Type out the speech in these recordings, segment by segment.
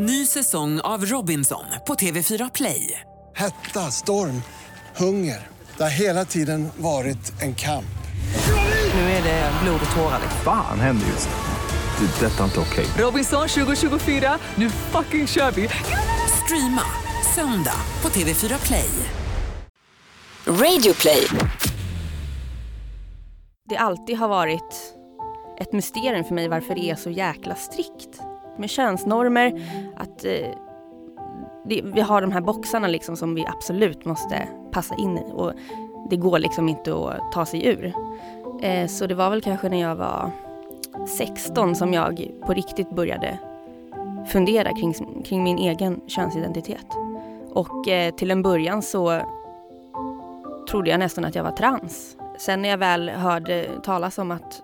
Ny säsong av Robinson på TV4 Play. Hetta, storm, hunger. Det har hela tiden varit en kamp. Nu är det blod och tårar. Fan händer just nu. Det. är Detta är inte okej. Robinson 2024, nu fucking kör vi! Streama söndag på TV4 Play. Radio play. det alltid har varit ett mysterium för mig varför det är så jäkla strikt med könsnormer. Att eh, det, vi har de här boxarna liksom som vi absolut måste passa in i och det går liksom inte att ta sig ur. Eh, så det var väl kanske när jag var 16 som jag på riktigt började fundera kring, kring min egen könsidentitet. Och eh, till en början så trodde jag nästan att jag var trans. Sen när jag väl hörde talas om att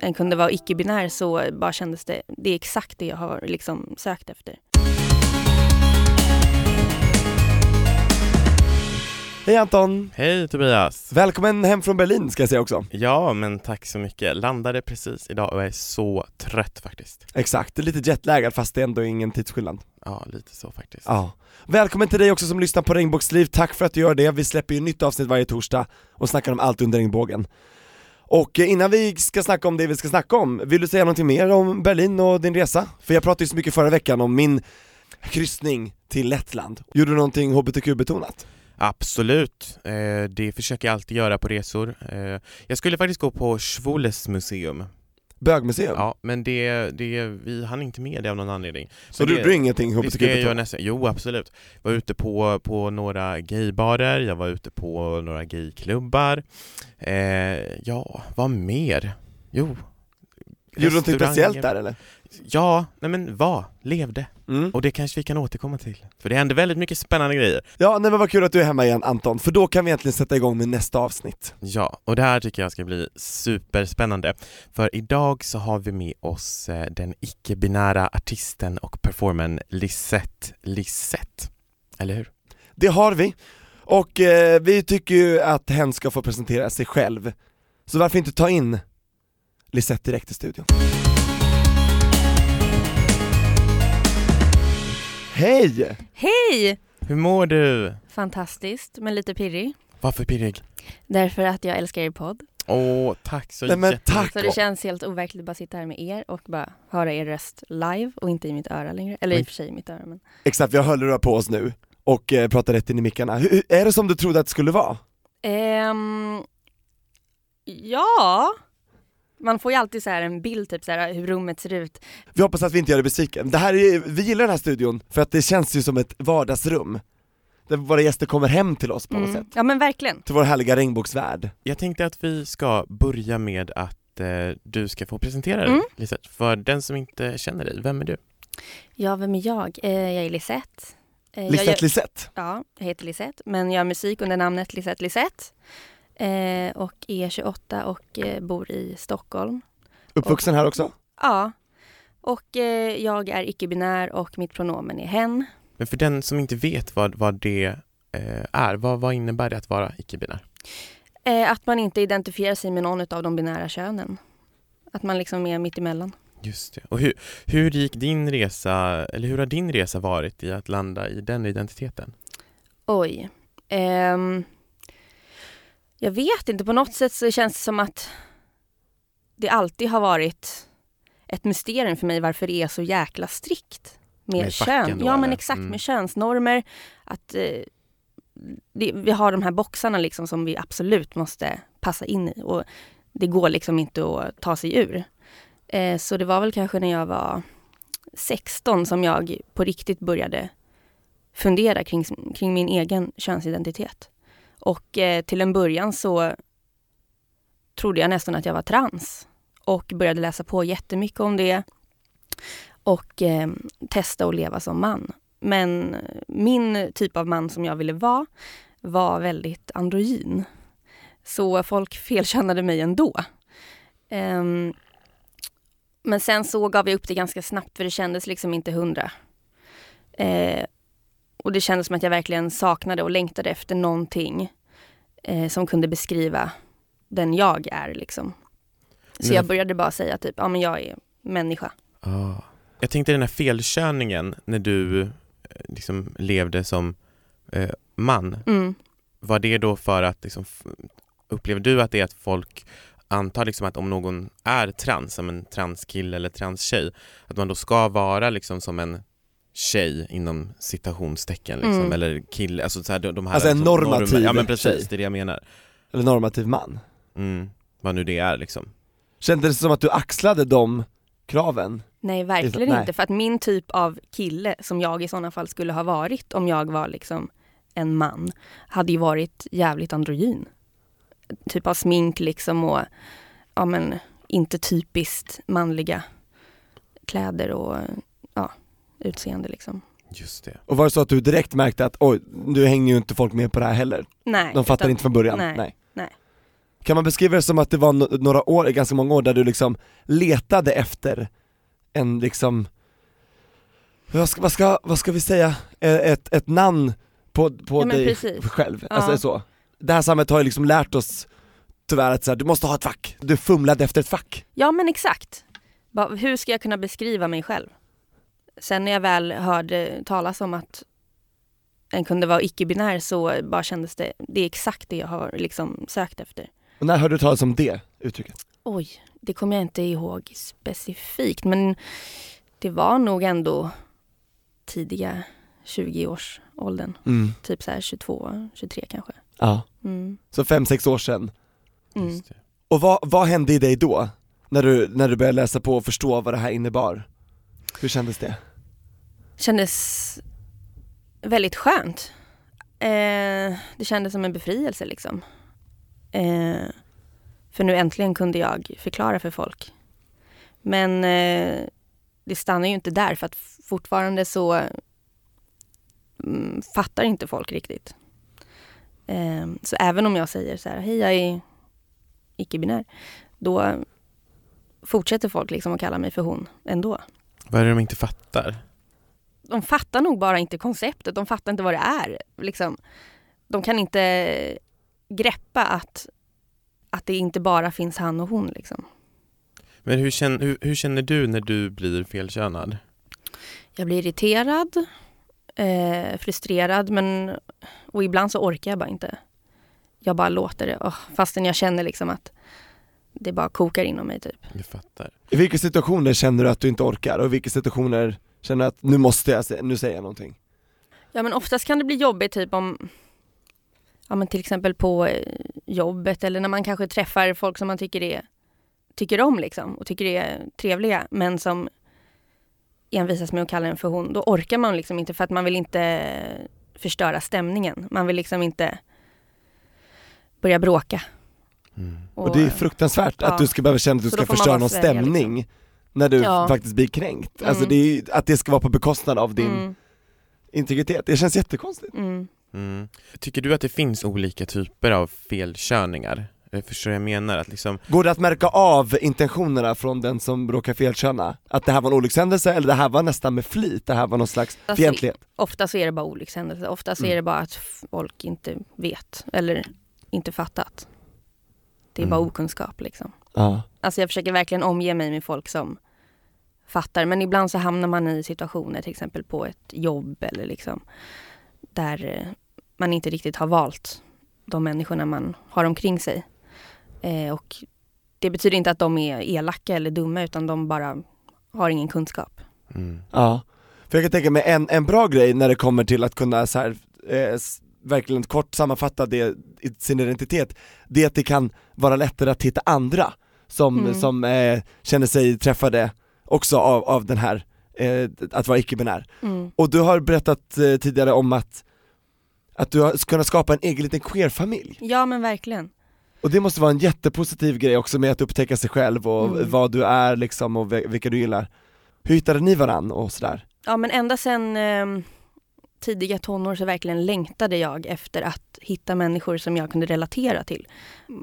den kunde vara icke-binär så bara kändes det, det är exakt det jag har liksom sökt efter. Hej Anton! Hej Tobias! Välkommen hem från Berlin ska jag säga också. Ja, men tack så mycket. Landade precis idag och jag är så trött faktiskt. Exakt, det är lite jetlaggad fast det är ändå ingen tidsskillnad. Ja, lite så faktiskt. Ja. Välkommen till dig också som lyssnar på Regnbågsliv, tack för att du gör det. Vi släpper ju nytt avsnitt varje torsdag och snackar om allt under regnbågen. Och eh, innan vi ska snacka om det vi ska snacka om, vill du säga någonting mer om Berlin och din resa? För jag pratade ju så mycket förra veckan om min kryssning till Lettland. Gjorde du någonting HBTQ-betonat? Absolut, eh, det försöker jag alltid göra på resor. Eh, jag skulle faktiskt gå på Schwules museum. Bögmuseum? Ja, men det, det, vi hann inte med det av någon anledning. Så du gjorde ingenting ska jag göra HBTQ-betonat? nästa, jo absolut. Jag var ute på, på några gaybarer, jag var ute på några gayklubbar. Eh, ja, vad mer? Jo. Gjorde du restauranger. speciellt där eller? Ja, nej men vad? Levde. Mm. Och det kanske vi kan återkomma till. För det händer väldigt mycket spännande grejer. Ja, nej men vad kul att du är hemma igen Anton, för då kan vi egentligen sätta igång med nästa avsnitt. Ja, och det här tycker jag ska bli superspännande. För idag så har vi med oss eh, den icke-binära artisten och performern Lisette Lisette. Eller hur? Det har vi, och eh, vi tycker ju att hen ska få presentera sig själv. Så varför inte ta in Lisette direkt i studion? Hej! Hej! Hur mår du? Fantastiskt, men lite pirrig. Varför pirrig? Därför att jag älskar er podd. Åh, tack så Nej men jättemycket. tack! Så det känns helt overkligt att bara sitta här med er och bara höra er röst live och inte i mitt öra längre. Eller i Men- och för sig i mitt öra men. Exakt, vi har hörlurar på oss nu och eh, pratar rätt in i mickarna. Hur, hur- är det som du trodde att det skulle vara? Ehm, ja. Man får ju alltid så här en bild, typ så här, hur rummet ser ut. Vi hoppas att vi inte gör dig besviken. Det här är, vi gillar den här studion för att det känns ju som ett vardagsrum. Där våra gäster kommer hem till oss på något Mm. sätt. Ja men verkligen. Till vår härliga regnbågsvärld. Jag tänkte att vi ska börja med att eh, du ska få presentera dig, Mm. Lisette. För den som inte känner dig, vem är du? Ja, vem är jag? Eh, jag är Lisette. Eh, jag Lisette Lisette. Ja, jag heter Lisette, men gör musik under namnet Lisette Lisette. Eh, och är 28 och eh, bor i Stockholm. Uppvuxen här också? Ja. Och eh, jag är icke-binär och mitt pronomen är hen. Men för den som inte vet vad, vad det eh, är, vad, vad innebär det att vara icke-binär? Eh, att man inte identifierar sig med någon av de binära könen. Att man liksom är mitt emellan. Just det. Och hur, hur gick din resa, eller hur har din resa varit i att landa i den identiteten? Oj. Ehm, jag vet inte, på något sätt så känns det som att det alltid har varit ett mysterium för mig varför det är så jäkla strikt med, Med kön. då, ja men eller? exakt, Mm. med könsnormer. Att eh, det, vi har de här boxarna liksom som vi absolut måste passa in i och det går liksom inte att ta sig ur. Eh, så det var väl kanske när jag var 16 som jag på riktigt började fundera kring, kring min egen könsidentitet. Och eh, till en början så trodde jag nästan att jag var trans och började läsa på jättemycket om det och eh, testa att leva som man. Men min typ av man som jag ville vara var väldigt androgyn. Så folk felkännade mig ändå. Ehm, men sen så gav jag upp det ganska snabbt för det kändes liksom inte hundra. Eh, och det kändes som att jag verkligen saknade och längtade efter någonting eh, som kunde beskriva den jag är liksom. Så Men- jag började bara säga typ, ja men jag är människa. Ah. Jag tänkte den här felkörningen när du eh, liksom levde som eh, man, Mm. var det då för att liksom, upplever du att det är att folk antar liksom att om någon är trans, som en transkille eller transtjej, att man då ska vara liksom som en tjej inom citationstecken liksom, Mm. eller kille, alltså så här, de de här Alltså en liksom, normativ Ja men precis, tjej. det är det jag menar. Eller normativ man. Mm. Vad nu det är liksom. Kändes det som att du axlade de kraven? Nej, verkligen Nej. inte. För att min typ av kille, som jag i sådana fall skulle ha varit om jag var liksom en man, hade ju varit jävligt androgyn. Typ av smink liksom och ja men inte typiskt manliga kläder och utseende liksom. Just det. Och var det så att du direkt märkte att oj, nu hänger ju inte folk med på det här heller? Nej. De fattar utan- inte från början? nej, nej. Kan man beskriva det som att det var no- några år, ganska många år där du liksom letade efter en liksom, vad ska, vad ska, vad ska vi säga, Eh, ett, ett namn på, på Ja, dig precis. själv? Ja. Alltså så. Det här samhället har ju liksom lärt oss tyvärr att så här, du måste ha ett fack, du fumlade efter ett fack. Ja men exakt. Hur ska jag kunna beskriva mig själv? Sen när jag väl hörde talas om att en kunde vara icke-binär så bara kändes det, det är exakt det jag har liksom sökt efter. Och när hörde du talas om det uttrycket? Oj, det kommer jag inte ihåg specifikt men det var nog ändå tidiga 20-årsåldern. Mm. Typ så här 22, 23 kanske. Ja. Mm. Så fem, sex år sedan. Mm. Just det. Och vad, vad hände i dig då? När du, när du började läsa på och förstå vad det här innebar? Hur kändes det? Kändes väldigt skönt. Eh, det kändes som en befrielse liksom. Eh, för nu äntligen kunde jag förklara för folk. Men eh, det stannar ju inte där för att fortfarande så mm, fattar inte folk riktigt. Eh, så även om jag säger så här, hej jag är icke-binär, då fortsätter folk liksom att kalla mig för hon ändå. Vad är det de inte fattar? De fattar nog bara inte konceptet, de fattar inte vad det är. Liksom. De kan inte greppa att, att det inte bara finns han och hon. Liksom. Men hur känner, hur, hur känner du när du blir felkönad? Jag blir irriterad, eh, frustrerad men, och ibland så orkar jag bara inte. Jag bara låter det, oh, fastän jag känner liksom att det bara kokar inom mig typ. Jag fattar. I vilka situationer känner du att du inte orkar och i vilka situationer känner att nu måste jag, nu säger jag någonting? Ja men oftast kan det bli jobbigt typ om Ja men till exempel på eh, jobbet eller när man kanske träffar folk som man tycker är Tycker om liksom och tycker är trevliga men som envisas med att kalla en för hon. Då orkar man liksom inte för att man vill inte förstöra stämningen. Man vill liksom inte börja bråka. Mm. Och, det är fruktansvärt ja. att du ska behöva känna att du ska förstöra någon svälja, stämning när du Ja. faktiskt blir kränkt. Alltså Mm. det är, ju- att det ska vara på bekostnad av din Mm, integritet, det känns jättekonstigt. mm. Mm. Tycker du att det finns olika typer av felkörningar? Jag förstår vad jag menar, att liksom, Går det att märka av intentionerna från den som råkar felköna? Att det här var en olyckshändelse eller det här var nästan med flit, det här var någon slags Alltså, fientlighet? Ofta så är det bara olyckshändelser. Ofta så Mm. är det bara att folk inte vet eller inte fattat. Det är Mm. bara okunskap liksom. Ja. Alltså jag försöker verkligen omge mig med folk som fattar. Men ibland så hamnar man i situationer, till exempel på ett jobb eller liksom där eh, man inte riktigt har valt de människorna man har omkring sig. Eh, och det betyder inte att de är elaka eller dumma utan de bara har ingen kunskap. mm. Ja, för jag kan tänka mig en, en bra grej när det kommer till att kunna så här, eh, verkligen kort sammanfatta det sin identitet, det är att det kan vara lättare att hitta andra som, Mm. som eh, känner sig träffade också av, av den här, eh, att vara icke-binär. Mm. Och du har berättat eh, tidigare om att, att du har kunnat skapa en egen liten queer-familj. Ja men verkligen. Och det måste vara en jättepositiv grej också med att upptäcka sig själv och Mm. vad du är liksom och vilka du gillar. Hur hittade ni varann och sådär? Ja men ända sedan eh, tidiga tonår så verkligen längtade jag efter att hitta människor som jag kunde relatera till.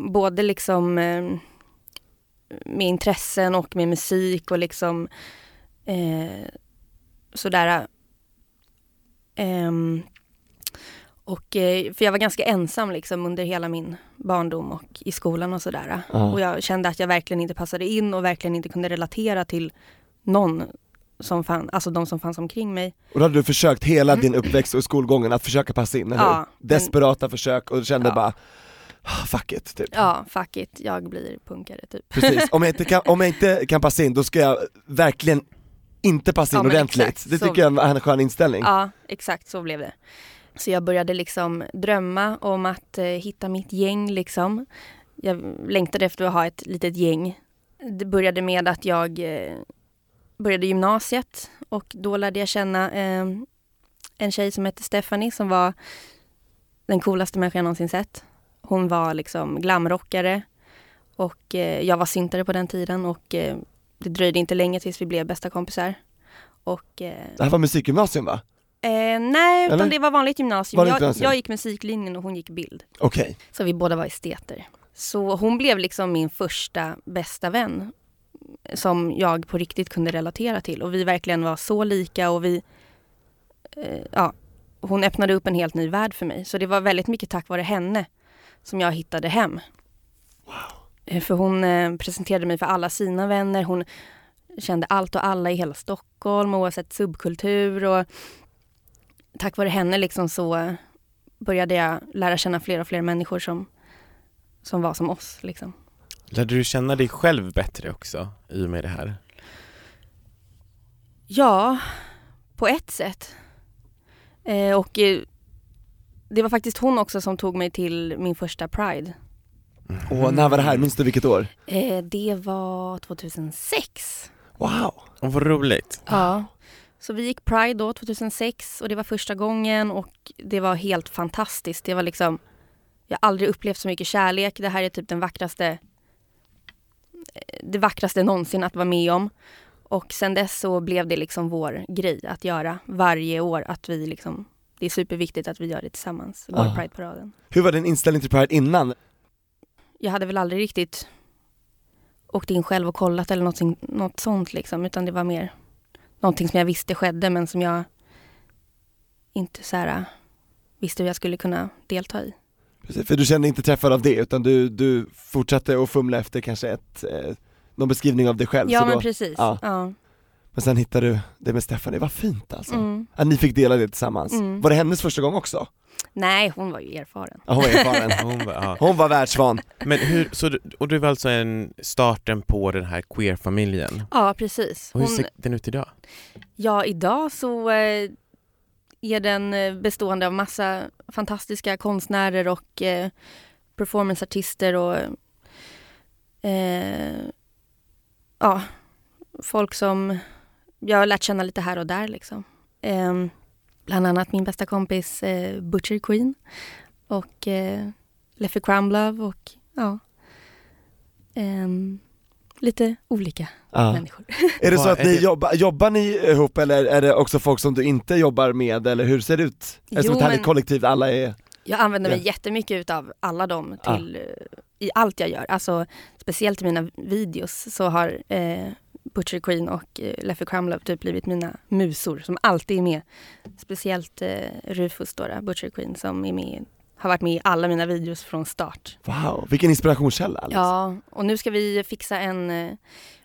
Både liksom eh, med intressen och med musik och liksom eh, sådär. Ehm, och, eh, för jag var ganska ensam liksom under hela min barndom och i skolan och sådär. Ja. Och jag kände att jag verkligen inte passade in och verkligen inte kunde relatera till någon som fann, alltså de som fanns omkring mig. Och då hade du försökt hela din uppväxt och skolgången att försöka passa in, eller Ja, hur? men- Desperata försök och du kände Ja. bara "Ah, Fuck it, typ. Ja, fuck it, jag blir punkare typ. Precis, om jag, inte kan, om jag inte kan passa in då ska jag verkligen inte passa in Ja, ordentligt. exakt, det så- tycker jag är en skön inställning. Ja, exakt så blev det. Så jag började liksom drömma om att eh, hitta mitt gäng liksom. Jag längtade efter att ha ett litet gäng. Det började med att jag eh, började gymnasiet och då lärde jag känna eh, en tjej som hette Stephanie som var den coolaste människan jag någonsin sett. Hon var liksom glamrockare och eh, jag var syntare på den tiden och eh, det dröjde inte länge tills vi blev bästa kompisar. Och eh, Det här var musikgymnasium va? Eh, nej, utan Eller? det var vanligt gymnasium. Vanligt jag, gymnasium. jag gick musiklinjen och hon gick bild. Okej, Så vi båda var esteter. Så hon blev liksom min första bästa vän. Som jag på riktigt kunde relatera till. Och vi verkligen var så lika och vi... Eh, ja, hon öppnade upp en helt ny värld för mig. Så det var väldigt mycket tack vare henne som jag hittade hem. Wow. För hon eh, presenterade mig för alla sina vänner. Hon kände allt och alla i hela Stockholm oavsett subkultur. Och tack vare henne liksom så började jag lära känna fler och fler människor som, som var som oss. Liksom. Lärde du känna dig själv bättre också i och med det här? Ja, på ett sätt. Eh, och eh, det var faktiskt hon också som tog mig till min första Pride. och när var det här? Minns du vilket år? Eh, det var 2006. Wow! Och vad roligt. Ja. Så vi gick Pride då 2006 och det var första gången och det var helt fantastiskt. Det var liksom, jag har aldrig upplevt så mycket kärlek. Det här är typ den vackraste, eh, det vackraste någonsin att vara med om. Och sen dess så blev det liksom vår grej att göra varje år. Att vi liksom, det är superviktigt att vi gör det tillsammans, går Ah. Pride-paraden. Hur var din inställning till Pride innan? Jag hade väl aldrig riktigt åkt in själv och kollat eller något, något sånt liksom. Utan det var mer någonting som jag visste skedde men som jag inte så här, visste hur jag skulle kunna delta i. Precis, För du kände inte träffad av det utan du, du fortsatte att fumla efter kanske ett, eh, någon beskrivning av dig själv Ja men då, precis. ja. Ja. Men sen hittade du det med Stephanie, vad fint alltså. Mm. Att ni fick dela det tillsammans. Mm. Var det hennes första gång också? Nej, hon var ju erfaren. Ja, hon var erfaren. Hon var, ja. Hon var världsvan. Men hur, så du, och du var alltså en starten på den här queer-familjen? Ja, precis. Och hur Hon, ser den ut idag? ja, idag så eh, är den eh, bestående av massa fantastiska konstnärer och eh, performanceartister och eh, ja, folk som jag har lärt känna lite här och där liksom. Eh, bland annat min bästa kompis eh, Butcher Queen och eh, Leffy Crumblove och ja, ehm, lite olika Ja. människor. Är det så att ni det? jobbar, jobbar ni ihop eller är det också folk som du inte jobbar med eller hur ser det ut? Är det som Jo, ett härligt men- kollektiv, alla är, Jag använder mig Ja. jättemycket utav alla dem Ja. till, eh, i allt jag gör. Alltså, speciellt i mina videos så har eh, Butcher Queen och eh, Leffy Crumlove typ blivit mina musor som alltid är med. Speciellt eh, Rufus då, Butcher Queen som är med, har varit med i alla mina videos från start. wow, vilken inspirationskälla Alex. Ja, och nu ska vi fixa en eh,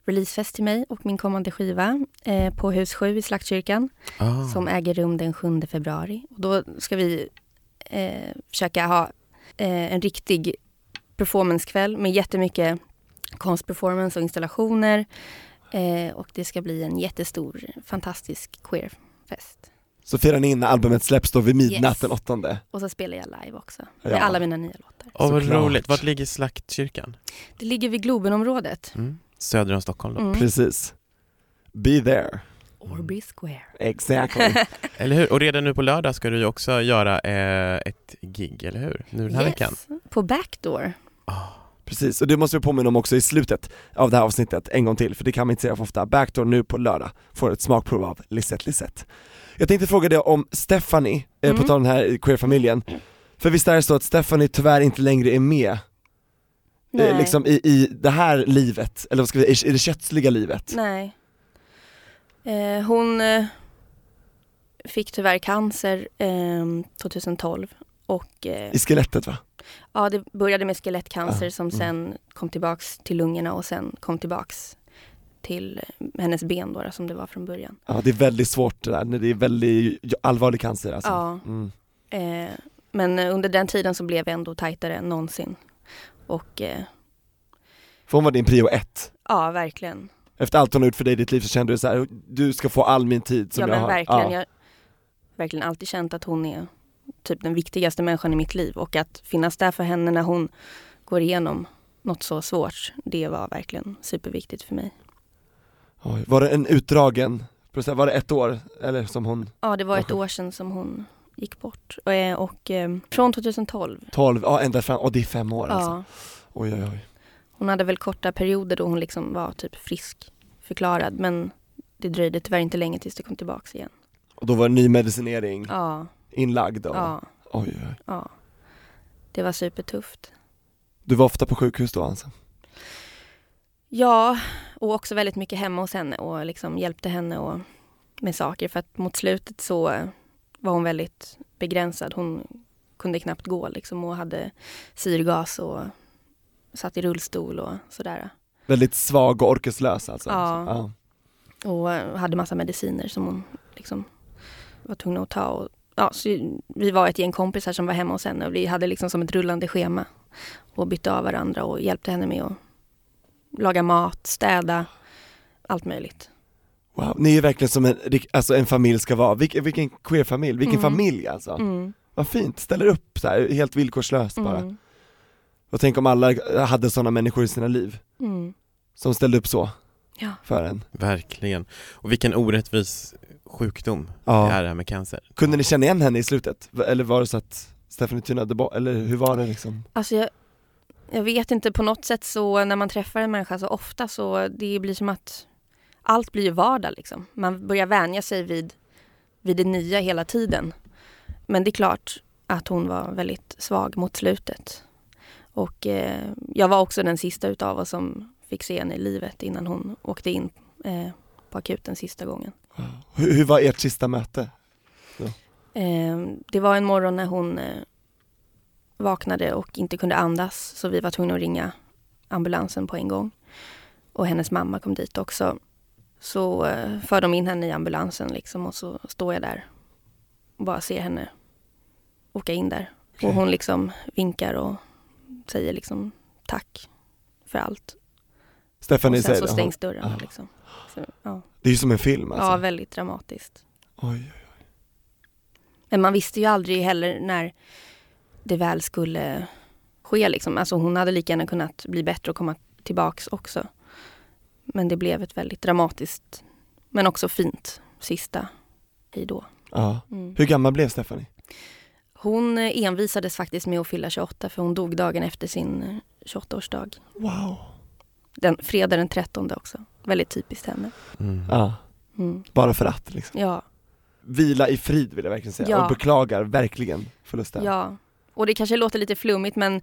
releasefest till mig och min kommande skiva eh, på Hus 7 i Slaktkyrkan Ah. som äger rum den 7 februari. Och då ska vi eh, försöka ha en riktig performancekväll med jättemycket konstperformance och installationer. Eh, och det ska bli en jättestor, fantastisk queerfest. Så firar ni in albumet släpps då vid midnatt Yes. den åttonde. Och så spelar jag live också, Ja. med alla mina nya låtar. Åh vad Såklart. roligt, vart ligger Slaktkyrkan? Det ligger vid Globenområdet, Mm. Söder om Stockholm då? mm. Precis. Be there. Orby Square. Exactly. Eller hur? Och redan nu på lördag ska du ju också göra eh, ett gig, eller hur? Nu den här veckan? På Backdoor. Precis, och det måste vi påminna om också i slutet av det här avsnittet en gång till, för det kan man inte säga för ofta. Backdoor nu på lördag får ett smakprov av Lisette Lisette. Jag tänkte fråga dig om Stephanie, eh, på Mm. tal om den här queer-familjen. För visst är det så att Stephanie tyvärr inte längre är med Nej. eh, liksom i, i det här livet, eller vad ska vi säga, i, i det kötsliga livet? Nej. Eh, hon eh, fick tyvärr cancer eh, 2012 och eh, I skelettet va? ja, det började med skelettcancer Ah, som mm. sen kom tillbaks till lungorna och sen kom tillbaks till hennes ben då, som det var från början. Ja det är väldigt svårt det där, det är väldigt allvarlig cancer alltså. Ja. Mm. Eh, men under den tiden så blev jag ändå tajtare än någonsin. Och eh, För hon var din prio ett. ja, verkligen. Efter allt hon har gjort för dig i ditt liv så kände du så här, du ska få all min tid som ja jag men har. verkligen. Ja. Jag har verkligen alltid känt att hon är typ den viktigaste människan i mitt liv. Och att finnas där för henne när hon går igenom något så svårt, det var verkligen superviktigt för mig. Oj, var det en utdragen process, var det ett år eller som hon, Ja, det var ett år sedan som hon gick bort. Och, eh, och eh, från 2012. 12, ja ända fram, och det är fem år alltså. Ja, Oj oj oj. hon hade väl korta perioder då hon liksom var typ frisk förklarad. Men det dröjde tyvärr inte länge tills det kom tillbaks igen. Och då var det ny medicinering Ja, inlagd och, ja, oj oj ja. Det var supertufft. Du var ofta på sjukhus då alltså? Ja, och också väldigt mycket hemma hos henne och liksom hjälpte henne och, med saker. För att mot slutet så var hon väldigt begränsad. Hon kunde knappt gå liksom och hade syrgas och satt i rullstol och sådär. Väldigt svag och orkeslös alltså? Ja. ja. Och hade massa mediciner som hon liksom var tvungen att ta. Och, ja, så vi var ett gäng kompisar som var hemma hos henne och vi hade liksom som ett rullande schema. Och bytte av varandra och hjälpte henne med att laga mat, städa, allt möjligt. Wow, ni är verkligen som en, alltså en familj ska vara, vilken, vilken queer-familj, vilken Mm. familj alltså. Mm, Vad fint, ställer upp så här, helt villkorslöst bara. mm, Och tänk om alla hade sådana människor i sina liv, mm. som ställde upp så Ja. för en. Verkligen. Och vilken orättvis sjukdom Ja. det är det här med cancer. Kunde ni känna igen henne i slutet? Eller var det så att Stephanie tynade bort, eller hur var det liksom? Alltså jag, jag vet inte, på något sätt så när man träffar en människa så ofta så det blir som att allt blir ju vardag liksom. Man börjar vänja sig vid, vid det nya hela tiden. Men det är klart att hon var väldigt svag mot slutet. Och eh, jag var också den sista utav oss som fick se henne i livet innan hon åkte in eh, på akuten sista gången. Hur, hur var ert sista möte? Eh, det var en morgon när hon eh, vaknade och inte kunde andas så vi var tvungna att ringa ambulansen på en gång. Och hennes mamma kom dit också. Så eh, för de in henne i ambulansen liksom och så står jag där och bara ser henne åka in där. Okej. Och hon liksom vinkar och säger liksom tack för allt. Stephanie och sen så stängs dörren. Ja. Liksom. Så, ja. Det är ju som en film alltså. ja, väldigt dramatiskt. Oj. Men man visste ju aldrig heller när det väl skulle ske liksom. Alltså hon hade lika gärna kunnat bli bättre och komma tillbaks också. Men det blev ett väldigt dramatiskt, men också fint, sista hejdå. Ja. Mm. Hur gammal blev Stephanie? Hon envisades faktiskt med att fylla 28 för hon dog dagen efter sin eh, 28-årsdag. Wow. Den, fredag den 13 också. Väldigt typiskt henne. Mm. Ja, Mm. bara för att liksom. Ja, Vila i frid vill jag verkligen säga, Ja. och beklagar verkligen förlusten. ja. Och det kanske låter lite flummigt men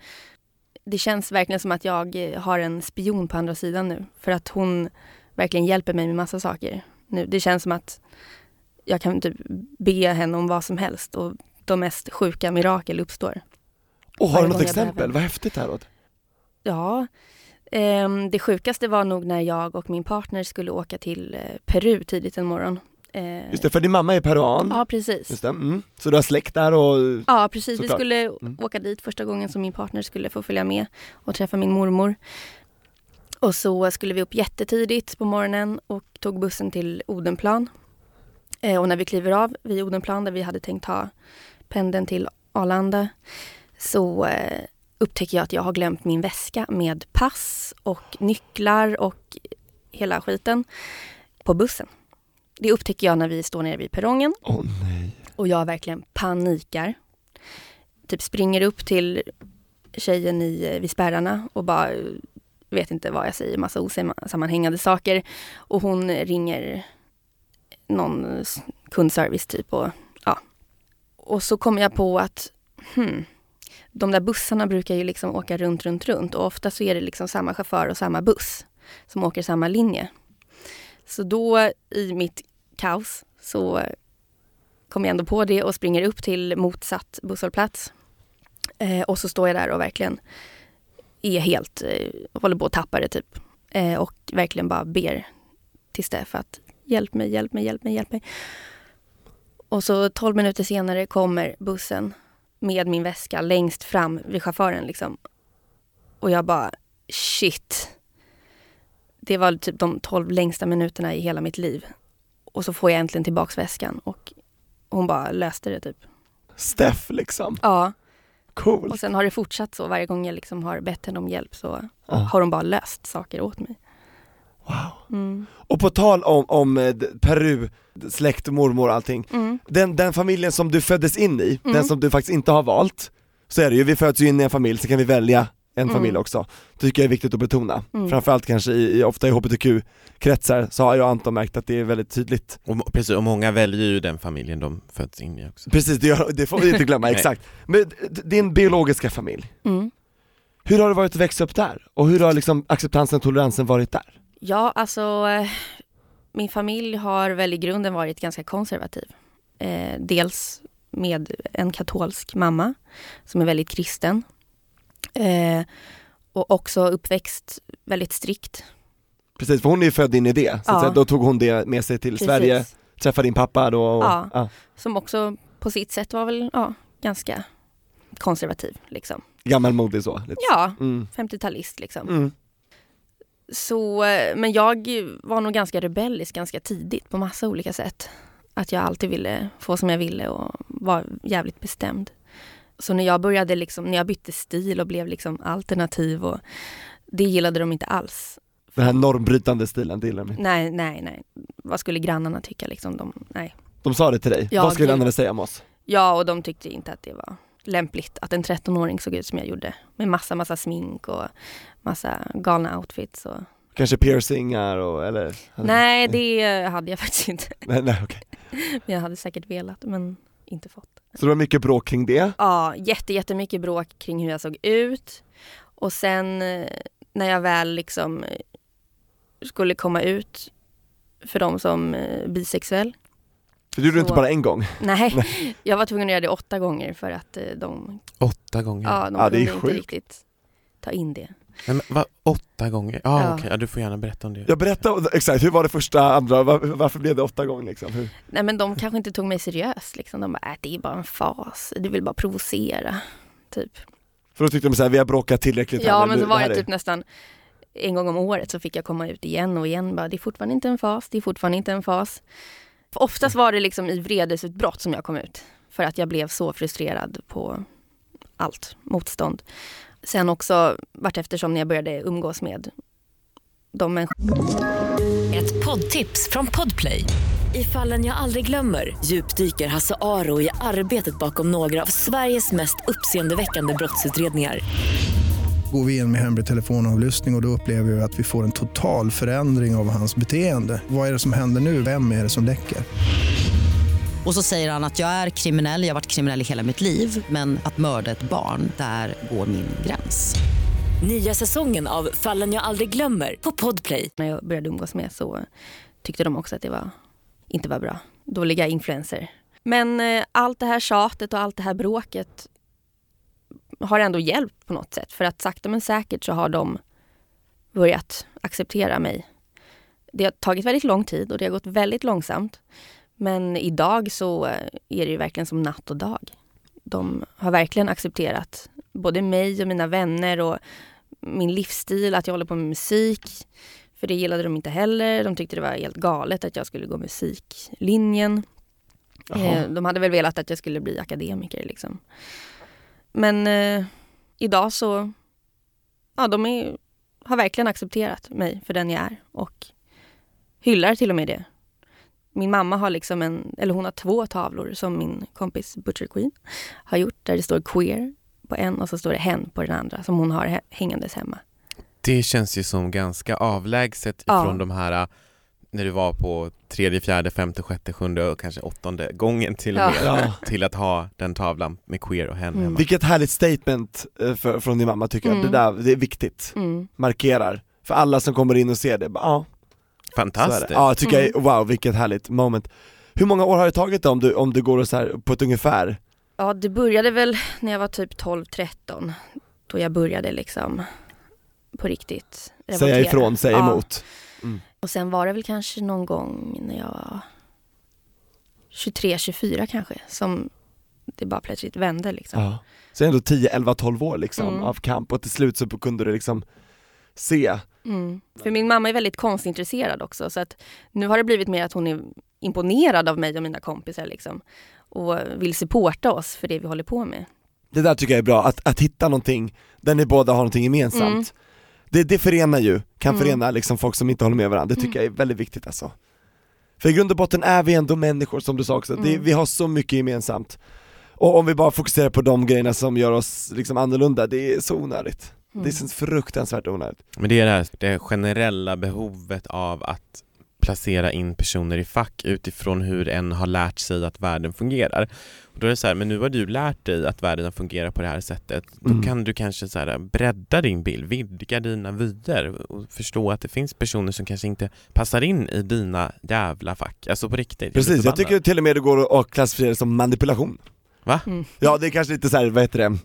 det känns verkligen som att jag eh, har en spion på andra sidan nu. För att hon verkligen hjälper mig med massa saker. Nu, det känns som att jag kan typ be henne om vad som helst och de mest sjuka mirakel uppstår. Och har du något exempel? behöver. Vad häftigt det här låter. Ja, det sjukaste var nog när jag och min partner skulle åka till eh, Peru tidigt en morgon. Eh, Just det, för din mamma är peruan. Ja, precis. Just det. Mm. Så du har släkt där och, Ja, precis. Såklart. Vi skulle Mm. åka dit första gången som min partner skulle få följa med och träffa min mormor. Och så skulle vi upp jättetidigt på morgonen och tog bussen till Odenplan. Eh, och när vi kliver av vid Odenplan där vi hade tänkt ta pendeln till Arlanda så upptäcker jag att jag har glömt min väska med pass och nycklar och hela skiten på bussen. Det upptäcker jag när vi står nere vid perrongen nej. och jag verkligen panikar. Typ springer upp till tjejen i, vid spärrarna och bara eh, vet inte vad jag säger, massa osammanhängande saker. Och hon ringer någon s- kundservice typ och ja. Och så kommer jag på att hmm, de där bussarna brukar ju liksom åka runt, runt, runt och ofta så är det liksom samma chaufför och samma buss som åker samma linje. Så då i mitt kaos så kommer jag ändå på det och springer upp till motsatt busshållplats. Eh, och så står jag där och verkligen är helt, eh, håller på att tappa det typ. Eh, och verkligen bara ber till Steff att hjälp mig, hjälp mig, hjälp mig, hjälp mig. Och så 12 minuter senare kommer bussen med min väska längst fram vid chauffören liksom. Och jag bara shit. Det var typ de 12 längsta minuterna i hela mitt liv. Och så får jag äntligen tillbaks väskan och hon bara löste det typ. Steff liksom, Ja, cool. och sen har det fortsatt så varje gång jag liksom har bett henne om hjälp så Ja. har hon bara löst saker åt mig. Wow. Mm. Och på tal om, om eh, Peru, släkt, mormor och allting, Mm. den, den familjen som du föddes in i, Mm. den som du faktiskt inte har valt, så är det ju, vi föds ju in i en familj, så kan vi välja en Mm. familj också. Tycker jag är viktigt att betona. Mm. Framförallt kanske i, i, ofta i hbtq-kretsar så har jag och Anton märkt att det är väldigt tydligt. Och, precis, och många väljer ju den familjen de föds in i också. Precis, det, gör, det får vi inte glömma, exakt. Men din biologiska familj, Mm. hur har det varit att växa upp där? Och hur har liksom acceptansen och toleransen varit där? Ja, alltså eh, min familj har väl i grunden varit ganska konservativ. Eh, dels med en katolsk mamma som är väldigt kristen. Eh, och också uppväxt väldigt strikt. Precis, för hon är ju född in i det, så Ja. säga, då tog hon det med sig till Precis. Sverige, träffade din pappa då och, Ja. ja, Som också på sitt sätt var väl ja, ganska konservativ. Liksom. gammalmodig så. Lite. Ja, Mm. 50-talist liksom. Mm. Så, men jag var nog ganska rebellisk ganska tidigt på massa olika sätt. Att jag alltid ville få som jag ville och var jävligt bestämd. Så när jag började liksom, när jag bytte stil och blev liksom alternativ och det gillade de inte alls. Den här normbrytande stilen, det gillar de inte. Nej, nej, nej. Vad skulle grannarna tycka liksom? De, nej. De sa det till dig, Ja, vad skulle grannarna säga om oss? Ja, och de tyckte inte att det var lämpligt att en 13-åring såg ut som jag gjorde. Med massa, massa smink och massa galna outfits. Och... Kanske piercingar och, eller? Nej, det hade jag faktiskt inte. Nej, nej okej. Men jag hade säkert velat, men inte fått. Så det var mycket bråk kring det? Ja, jätte, jättemycket bråk kring hur jag såg ut. Och sen eh, när jag väl liksom eh, skulle komma ut för dem som eh, bisexuell. För det gjorde du inte bara en gång? Nej, jag var tvungen att göra det åtta gånger för att eh, de, Åtta gånger? ja, de Ja, det är inte sjukt. riktigt ta in det. Nej, men, va, åtta gånger? Ah, Ja. okej, ja, du får gärna berätta om det. Jag berättade, exakt, hur var det första, andra, var, varför blev det åtta gånger liksom? Hur? Nej men de kanske inte tog mig seriöst liksom. De bara, äh, det är bara en fas, du vill bara provocera. Typ. För då tyckte de såhär, vi har bråkat tillräckligt här Ja nu, men så var här det är- typ nästan en gång om året så fick jag komma ut igen och igen. Bara, det är fortfarande inte en fas, det är fortfarande inte en fas. För oftast var det liksom i vredesutbrott som jag kom ut. För att jag blev så frustrerad på allt motstånd. Sen också vart eftersom när jag började umgås med de människorna. Ett poddtips från Podplay. I fallen jag aldrig glömmer djupdyker Hasse Aro i arbetet bakom några av Sveriges mest uppseendeväckande brottsutredningar. Går vi in med hemlig telefonavlyssning och, och då upplever vi att vi får en total förändring av hans beteende. Vad är det som händer nu? Vem är det som läcker? Och så säger han att jag är kriminell, jag har varit kriminell i hela mitt liv men att mörda ett barn, där går min gräns. Nya säsongen av Fallen jag aldrig glömmer på Podplay. När jag började umgås med så tyckte de också att det var, inte var bra. Dåliga influenser. Men eh, allt det här tjatet och allt det här bråket har ändå hjälpt på något sätt. För att sakta men säkert så har de börjat acceptera mig. Det har tagit väldigt lång tid och det har gått väldigt långsamt. Men idag så eh, är det ju verkligen som natt och dag. De har verkligen accepterat både mig och mina vänner och min livsstil, att jag håller på med musik. För det gillade de inte heller. De tyckte det var helt galet att jag skulle gå musiklinjen. Jaha. Eh, de hade väl velat att jag skulle bli akademiker liksom. Men eh, idag så, ja de är, har verkligen accepterat mig för den jag är och hyllar till och med det. Min mamma har liksom en, eller hon har två tavlor som min kompis Butcher Queen har gjort där det står queer på en och så står det hen på den andra som hon har hä- hängandes hemma. Det känns ju som ganska avlägset Ja. ifrån de här när du var på tredje, fjärde, femte, sjätte, sjunde och kanske åttonde gången till och med Ja. till att ha den tavlan med queer och hen Mm. hemma. Vilket härligt statement eh, för, från din mamma tycker jag, Mm. det där, det är viktigt, Mm. markerar. För alla som kommer in och ser det, bara, ja. Fantastiskt! Ja, tycker Mm. jag, wow vilket härligt moment. Hur många år har det tagit då, om du, om du går och så här på ett ungefär? Ja, det började väl när jag var typ 12-13. Då jag började liksom på riktigt Säga revoltera. ifrån, säga ja. emot. Mm. Och sen var det väl kanske någon gång när jag var 23, 24 kanske som det bara plötsligt vände liksom. Ja. Så ändå 10, 11, 12 år liksom Mm. av kamp och till slut så kunde du liksom se. Mm. För min mamma är väldigt konstintresserad också så att nu har det blivit mer att hon är imponerad av mig och mina kompisar liksom. Och vill supporta oss för det vi håller på med. Det där tycker jag är bra, att, att hitta någonting där ni båda har någonting gemensamt. Mm. Det, det förenar ju, kan Mm. förena liksom folk som inte håller med varandra, det tycker Mm. jag är väldigt viktigt alltså. För i grund och botten är vi ändå människor som du sa också, det, Mm. vi har så mycket gemensamt. Och om vi bara fokuserar på de grejerna som gör oss liksom annorlunda, det är så onödigt. Mm. Det är så fruktansvärt onödigt. Men det är det här det generella behovet av att placera in personer i fack utifrån hur en har lärt sig att världen fungerar. Och då är det så här, men nu har du lärt dig att världen fungerar på det här sättet. Då Mm. kan du kanske så här, bredda din bild, vidga dina vyer och förstå att det finns personer som kanske inte passar in i dina jävla fack. Alltså på riktigt. Precis, jag tycker till och med det går att klassifiera det som manipulation. Va? Mm. Ja det är kanske lite så här, vad heter det,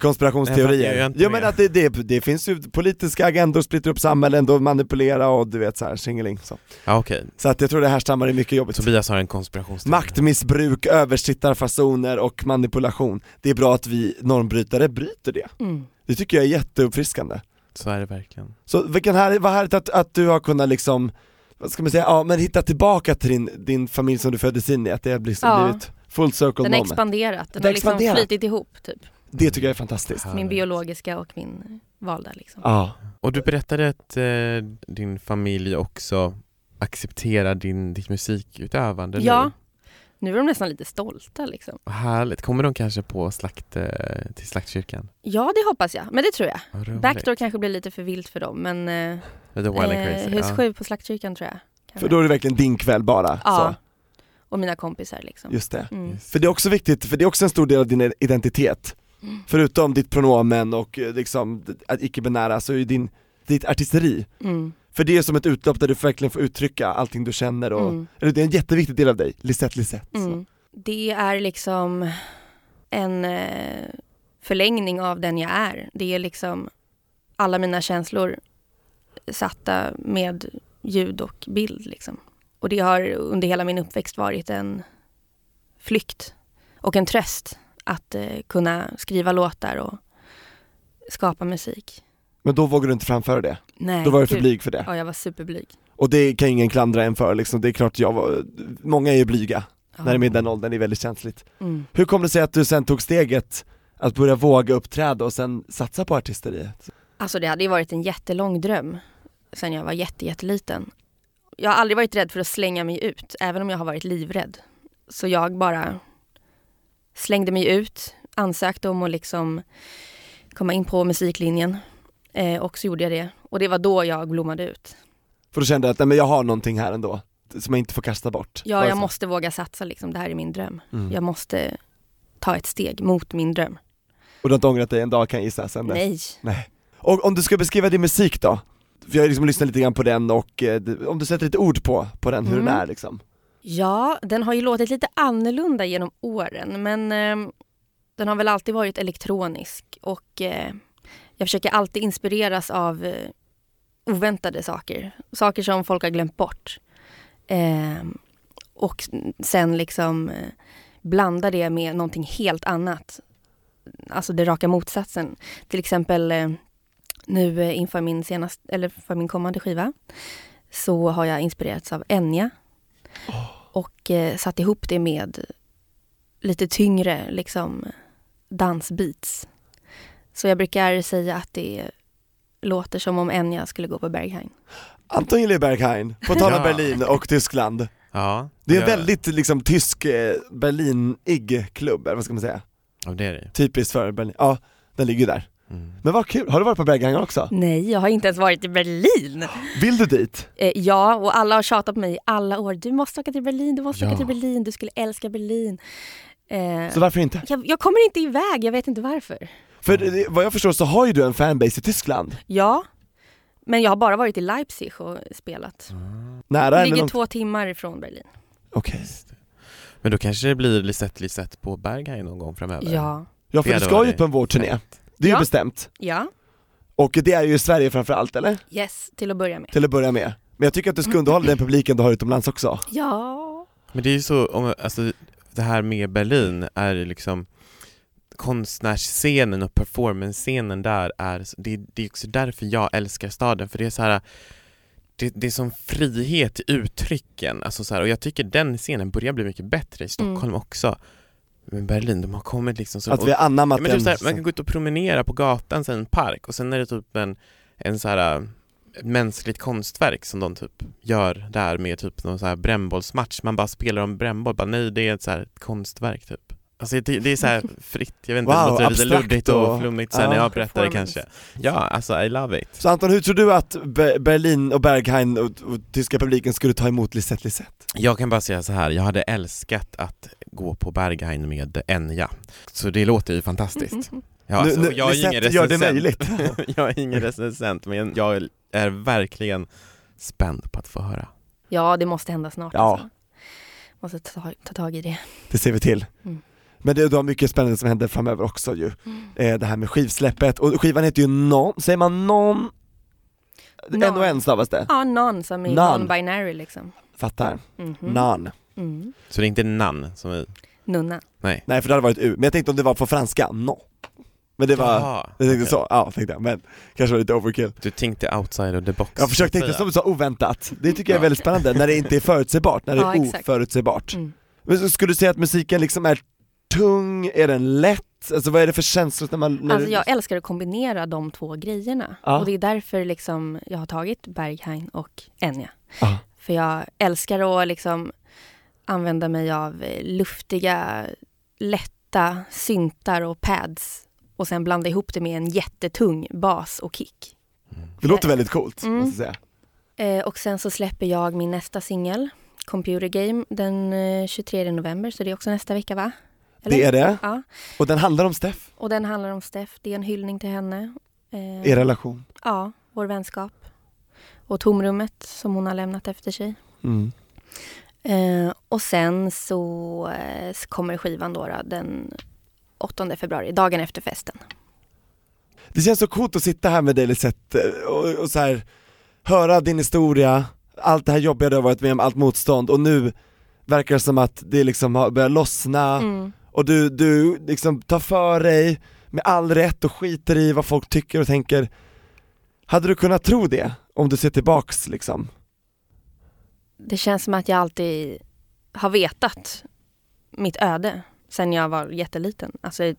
konspirationsteorier. Jo men att det, det, det finns ju politiska agendor, splittrar upp samhällen och manipulera och du vet så här, tjingeling så. Ja okej, Så att jag tror det här stammar i mycket jobbigt. Tobias har en konspirationsteori. Maktmissbruk, översittarfasoner och manipulation. Det är bra att vi normbrytare bryter det. Mm. Det tycker jag är jätteuppfriskande. Så är det verkligen. Så vilken här, vad härligt att, att du har kunnat liksom, vad ska man säga, ja men hitta tillbaka till din, din familj som du föddes in i, att det har liksom Ja. blivit full circle Den har expanderat, den Den har liksom expanderat. flytit ihop typ. Det tycker jag är fantastiskt. Min biologiska och min valda liksom. Ja. Och du berättade att eh, din familj också accepterar din, ditt musikutövande Ja, nu. nu är de nästan lite stolta liksom. Härligt. Kommer de kanske på slakt, eh, till slaktkyrkan? Ja, det hoppas jag. Men det tror jag. Backdoor kanske blir lite för vilt för dem, men eh, Lite wild and eh, crazy. hus ja. sju på Slaktkyrkan tror jag. Kan För då är det verkligen din kväll bara. Ja, Så. och mina kompisar liksom. Just det. Mm. För det är också viktigt, för det är också en stor del av din identitet. Mm. Förutom ditt pronomen och eh, liksom att icke-binära så är ju din, ditt artisteri. Mm. För det är som ett utlopp där du verkligen får uttrycka allting du känner och, Mm. eller det är en jätteviktig del av dig, Lisette Lisette. så. Mm. Det är liksom en eh, förlängning av den jag är. Det är liksom alla mina känslor satta med ljud och bild. Liksom. Och det har under hela min uppväxt varit en flykt och en tröst att eh, kunna skriva låtar och skapa musik. Men då vågar du inte framföra det, Nej, då var du för gud. blyg för det. Ja, jag var superblyg. Och det kan ingen klandra en för liksom, det är klart jag var, många är ju blyga Ja. när de är i den åldern, det är väldigt känsligt. Mm. Hur kom det sig att du sen tog steget att börja våga uppträda och sen satsa på artisteriet? Alltså det hade ju varit en jättelång dröm sen jag var jätte, jätteliten. Jag har aldrig varit rädd för att slänga mig ut, även om jag har varit livrädd. Så jag bara slängde mig ut, ansökte om att liksom komma in på musiklinjen. Eh, och så gjorde jag det. Och det var då jag blommade ut. För då kände att nej, men jag har någonting här ändå, som jag inte får kasta bort. Ja, jag måste våga satsa liksom. Det här är min dröm. Mm. Jag måste ta ett steg mot min dröm. Och du har inte ångrat dig en dag kan jag gissa sen dess? Nej. Nej. Och om du ska beskriva din musik då? För jag har liksom lyssnat lite grann på den och eh, om du sätter lite ord på, på den, hur Mm. den är liksom? Ja, den har ju låtit lite annorlunda genom åren men eh, den har väl alltid varit elektronisk och eh, jag försöker alltid inspireras av eh, oväntade saker. Saker som folk har glömt bort. Eh, och sen liksom eh, blanda det med någonting helt annat. Alltså det raka motsatsen. Till exempel eh, nu eh, inför min senaste, eller för min kommande skiva så har jag inspirerats av Enya och eh, satt ihop det med lite tyngre liksom dansbeats. Så jag brukar säga att det låter som om Enya skulle gå på Berghain. Anton Gille Berghain, på tal om Ja. Berlin och Tyskland. Ja, Det är en jag- väldigt liksom tysk eh, Berlinig klubb, eller vad ska man säga? Ja, det är det. Typiskt för Berlin, ja den ligger ju där. Mm. Men vad kul, har du varit på Berghain också? Nej, jag har inte ens varit i Berlin. Vill du dit? Eh, ja, och alla har tjatat på mig i alla år. Du måste åka till Berlin, du måste Ja. åka till Berlin, du skulle älska Berlin. Eh, Så varför inte? jag, jag kommer inte iväg, jag vet inte varför. För vad jag förstår så har ju du en fanbase i Tyskland, Ja, men jag har bara varit i Leipzig och spelat. nära Det eller ligger långt? två timmar ifrån Berlin. Okej. Men då kanske det blir Lisette Lisette på Berghain någon gång framöver? Ja. Ja för du ska ju på en vårturné, det är ju Ja. bestämt. Ja, Och det är ju i Sverige framför allt eller? yes, till att börja med. Till att börja med. Men jag tycker att du ska underhålla den publiken du har utomlands också. Ja. Men det är ju så, om, alltså det här med Berlin är ju liksom konstnärsscenen och performance-scenen där är, det, det är också därför jag älskar staden för det är så här det, det är sån frihet i uttrycken, alltså så här, och jag tycker den scenen börjar bli mycket bättre i Stockholm Mm. också. Men Berlin, de har kommit liksom så... Att vi har anammat Ja, men den. typ så här, man kan gå ut och promenera på gatan, sen en park och sen är det typ en, en så här äh, ett mänskligt konstverk som de typ gör där med typ någon så här brännbollsmatch, man bara spelar om brännboll, bara nej det är ett så här konstverk typ. Alltså det, det är så här fritt, jag vet inte, Wow, det låter lite luddigt och och- flummigt sen när ja. jag berättar det kanske. Ja, alltså I love it. Så Anton, hur tror du att Be- Berlin och Berghain och, och tyska publiken skulle ta emot Lisette Lisette? Jag kan bara säga så här, jag hade älskat att gå på Berghain med Enya. Så det låter ju fantastiskt. Ja, alltså, Nu- nu- jag är ju ingen Lisette gör det möjligt. jag är ingen recensent, men jag är verkligen spänd på att få höra. Ja, det måste hända snart. Ja. Alltså. Måste ta, ta tag i det. Det ser vi till. Mm. Men det, du har mycket spännande som händer framöver också ju. Eh, det här med skivsläppet, och skivan heter ju Non, säger man Non? Non. En och en stavas det, Ja, non som i Non. non-binary liksom. fattar. Mhm. Non. Mm. Så det är inte nan som i... Nunna. Nej. Nej för det hade varit U, men jag tänkte om det var på franska, non. Men det var, Jaha, jag tänkte okej. så, ja tänkte jag, men kanske var lite overkill. Du tänkte outside of the box. Jag försökte tänka som så oväntat, det tycker jag är väldigt spännande, när det inte är förutsägbart, när det Ja, är oförutsägbart. Mm. Men skulle du säga att musiken liksom är tung, är den lätt? Alltså vad är det för känslor när man... När Alltså jag älskar att kombinera de två grejerna. Ja. Och det är därför liksom jag har tagit Berghain och Enya. Ja. För jag älskar att liksom använda mig av eh, luftiga, lätta syntar och pads. Och sen blanda ihop det med en jättetung bas och kick. Det låter väldigt coolt, Mm. måste jag säga. Eh, och sen så släpper jag min nästa singel, Computer Game, den eh, 23 november. Så det är också nästa vecka va? Eller? Det är det, Ja. och den handlar om Steff, Och den handlar om Steff. Det är en hyllning till henne. Eh, er relation. Ja, vår vänskap. Och tomrummet som hon har lämnat efter sig. Mm. Eh, och sen så eh, kommer skivan då, då den 8 februari, dagen efter festen. Det känns så coolt att sitta här med dig Lisette och, och så här, höra din historia, allt det här jobbiga du har varit med om, allt motstånd och nu verkar det som att det liksom har börjat lossna Mm. Och du, du liksom tar för dig med all rätt och skiter i vad folk tycker och tänker. Hade du kunnat tro det om du ser tillbaks liksom? Det känns som att jag alltid har vetat mitt öde sen jag var jätteliten. Alltså,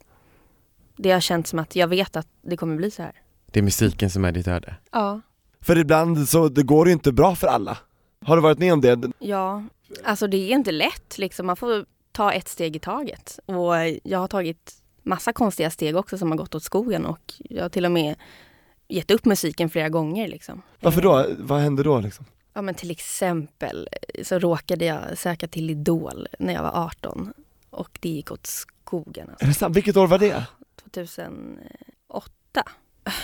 det har känts som att jag vet att det kommer bli så här. Det är musiken som är ditt öde. Ja. För ibland så, det går ju inte bra för alla. Har du varit med om det? Ja, alltså det är inte lätt liksom. Man får ta ett steg i taget. Och jag har tagit massa konstiga steg också som har gått åt skogen och jag har till och med gett upp musiken flera gånger liksom. Varför då? Vad hände då liksom? Ja men till exempel så råkade jag söka till Idol när jag var 18 och det gick åt skogen. Alltså. Är det sant? Vilket år var det? 2008.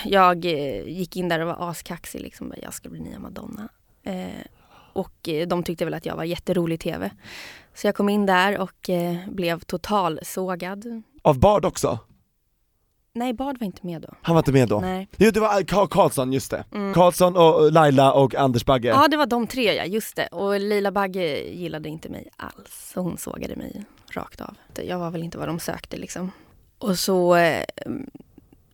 Jag eh, gick in där och var askaxig liksom. Jag ska bli nya Madonna. Eh, och eh, de tyckte väl att jag var jätterolig i TV. Så jag kom in där och eh, blev totalsågad. Av Bard också? Nej, Bard var inte med då. Han var inte med då? Nej. Jo det var Karl Karlsson, just det. Mm. Karlsson och Laila och Anders Bagge. Ja, det var de tre ja, just det. Och Lila Bagge gillade inte mig alls. Så hon sågade mig rakt av. Jag var väl inte vad de sökte liksom. Och så eh,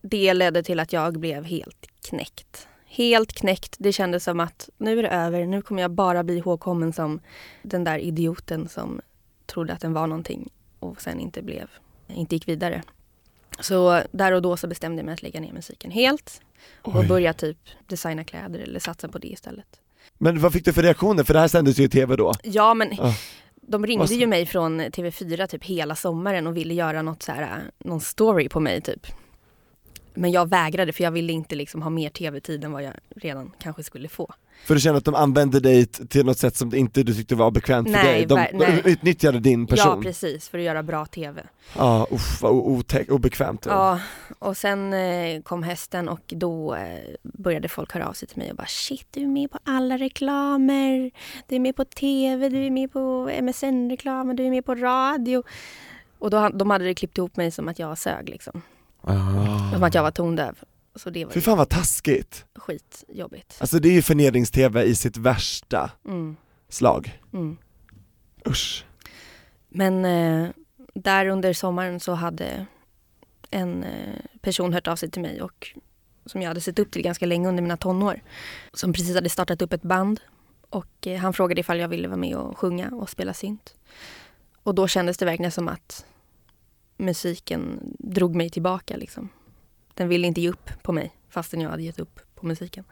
det ledde till att jag blev helt knäckt. Helt knäckt. Det kändes som att nu är det över. Nu kommer jag bara bli ihågkommen som den där idioten som trodde att den var någonting och sen inte blev, inte gick vidare. Så där och då så bestämde jag mig att lägga ner musiken helt och Oj. börja typ designa kläder eller satsa på det istället. Men vad fick du för reaktioner? För det här sändes ju i TV då. Ja men Ja. de ringde ju mig från TV4 typ hela sommaren och ville göra något så här, någon story på mig typ. Men jag vägrade för jag ville inte liksom ha mer TV-tid än vad jag redan kanske skulle få. För du känner att de använde dig till något sätt som inte du tyckte var bekvämt för Nej, dig? De, nej. de utnyttjade din person? Ja precis, för att göra bra TV. Ja, uff, vad o- otäck, obekvämt. Ja, och sen eh, kom hösten och då eh, började folk höra av sig till mig och bara shit, du är med på alla reklamer. Du är med på TV, du är med på MSN-reklamer, du är med på radio. Och då, de hade klippt ihop mig som att jag sög liksom. Ah. Som att jag var tondöv. Så det var Fy fan vad taskigt. skitjobbigt. Alltså det är ju förnedrings-tv i sitt värsta Mm, slag. mm. Usch. Men eh, där under sommaren så hade en eh, person hört av sig till mig och som jag hade sett upp till ganska länge under mina tonår. Som precis hade startat upp ett band och eh, han frågade ifall jag ville vara med och sjunga och spela synt. Och då kändes det verkligen som att musiken drog mig tillbaka liksom. Den ville inte ge upp på mig fastän jag hade gett upp på musiken.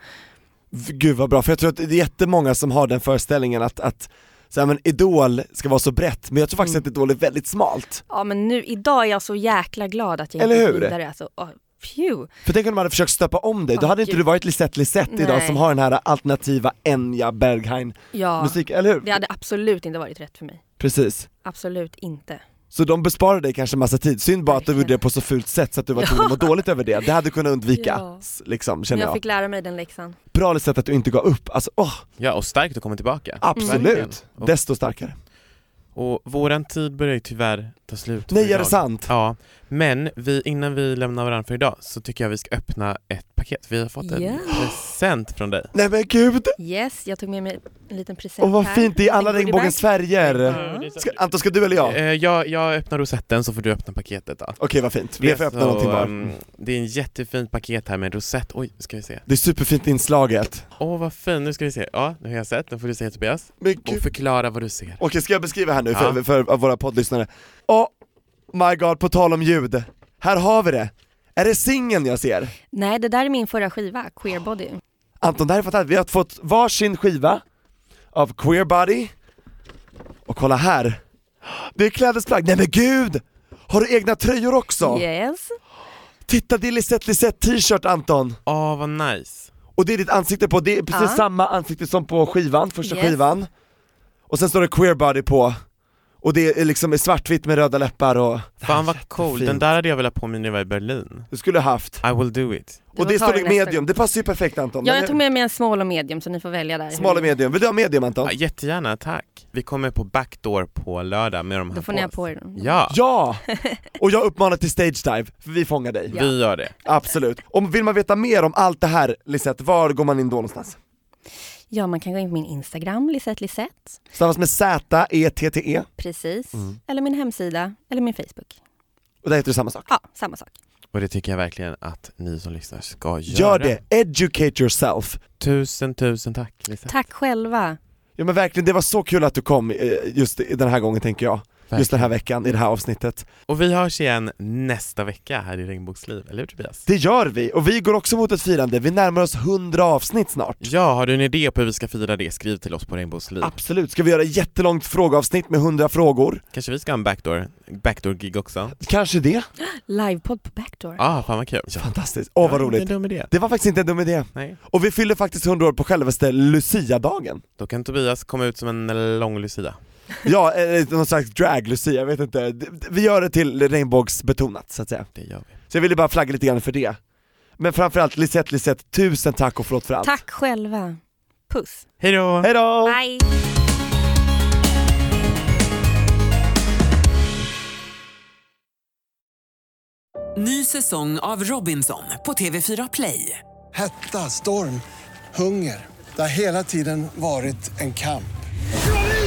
Gud vad bra, för jag tror att det är jättemånga som har den föreställningen att, att så här, men Idol ska vara så brett, men jag tror faktiskt Mm. att Idol är väldigt smalt. Ja men nu, idag är jag så jäkla glad att jag Eller inte gick vidare. Alltså, oh, phew. För tänk om de hade försökt stöpa om dig, då Åh, hade inte Gud. du varit Lisette Lisette idag som har den här alternativa Enya Berghain Ja, musik, eller hur? det hade absolut inte varit rätt för mig. Precis. Absolut inte. Så de besparar dig kanske massa tid, synd bara att du gjorde det på så fult sätt så att du var tvungen att må dåligt över det, det hade kunnat undvikas Ja. liksom, känner jag jag. fick lära mig den läxan. Bra Lisette att du inte gav upp, alltså åh, Ja, och starkt att komma tillbaka. absolut. Och, desto starkare. och våran tid börjar ju tyvärr ta slut Nej är det sant? Ja, men vi, innan vi lämnar varandra för idag så tycker jag vi ska öppna ett paket. Vi har fått en present från dig. Nej men gud, Yes, jag tog med mig en liten present och vad här. fint, det är alla regnbågens färger. Ska, Anton ska du eller jag? Eh, jag, jag öppnar rosetten så får du öppna paketet då. Okej vad fint, vi får öppna någonting var. um, det är en jättefint paket här med en rosett. Oj, ska vi se. Det är superfint inslaget. Åh vad fin, nu ska vi se. Ja, nu har jag sett. Nu får du säga Tobias. Men Och förklara vad du ser. Okej, ska jag beskriva här nu för, Ja. för våra poddlyssnare? Oh my god, på tal om ljud. Här har vi det. Är det singeln jag ser? Nej, det där är min förra skiva, Queer Body. Anton, det här är fantastiskt. Vi har fått varsin skiva av Queer Body. Och kolla här. Det är klädesplagg. Nej men gud! Har du egna tröjor också? Yes. Titta, det är Lisette Lisette t-shirt Anton. Åh vad nice. Och det är ditt ansikte på, det är precis Ja. samma ansikte som på skivan, första Yes. skivan. Och sen står det Queer Body på. Och det är liksom svartvitt med röda läppar och... Fan vad cool, den där hade jag velat ha på mig när jag var i Berlin. Du skulle haft. I will do it. Och det står i medium, det passar ju perfekt Anton. Ja, jag tog med mig en small och medium så ni får välja där. Smal och medium, vill du ha medium Anton? Ja, jättegärna, tack. Vi kommer på backdoor på lördag med de här Då får ni ha på er dem. Ja, Ja! Och jag uppmanar till stage dive, för vi fångar dig. Ja. vi gör det. Absolut. Och vill man veta mer om allt det här Lisette, var går man in då någonstans? Ja, man kan gå in på min Instagram, Lisette Lisette. Stavas med Z-E-T-T-E, Precis. Mm. Eller min hemsida, eller min Facebook. och där heter det samma sak. Ja, samma sak. Och det tycker jag verkligen att ni som lyssnar ska Gör göra. det, educate yourself. Tusen, tusen tack Lisa. Tack själva. Ja men verkligen, det var så kul att du kom eh, just i- den här gången tänker jag. Just den här veckan, i det här avsnittet. Och vi hörs igen nästa vecka här i Regnbågsliv, eller hur Tobias? Det gör vi, och vi går också mot ett firande, vi närmar oss 100 avsnitt snart. Ja, har du en idé på hur vi ska fira det, skriv till oss på Regnbågsliv. Absolut, ska vi göra ett jättelångt frågeavsnitt med 100 frågor? Kanske vi ska ha en backdoor, backdoor-gig också? Kanske det? Livepodd på Backdoor. Ah, fan vad kul. Fantastiskt, åh vad Ja, roligt. Dum idé. Det var faktiskt inte en dum idé. Nej. Och vi fyller faktiskt 100 år på självaste Lucia-dagen. Då kan Tobias komma ut som en lång Lucia. Ja, eh, någon slags drag-Lucia, jag vet inte. Vi gör det till regnbågsbetonat så att säga. Det gör vi. Så jag ville bara flagga lite grann för det. Men framförallt Lisette Lisette, tusen tack och förlåt för allt. Tack själva. Puss. Hej då! Hej då! Bye. Ny säsong av Robinson på TV4 Play. Hetta, storm, hunger. Det har hela tiden varit en kamp.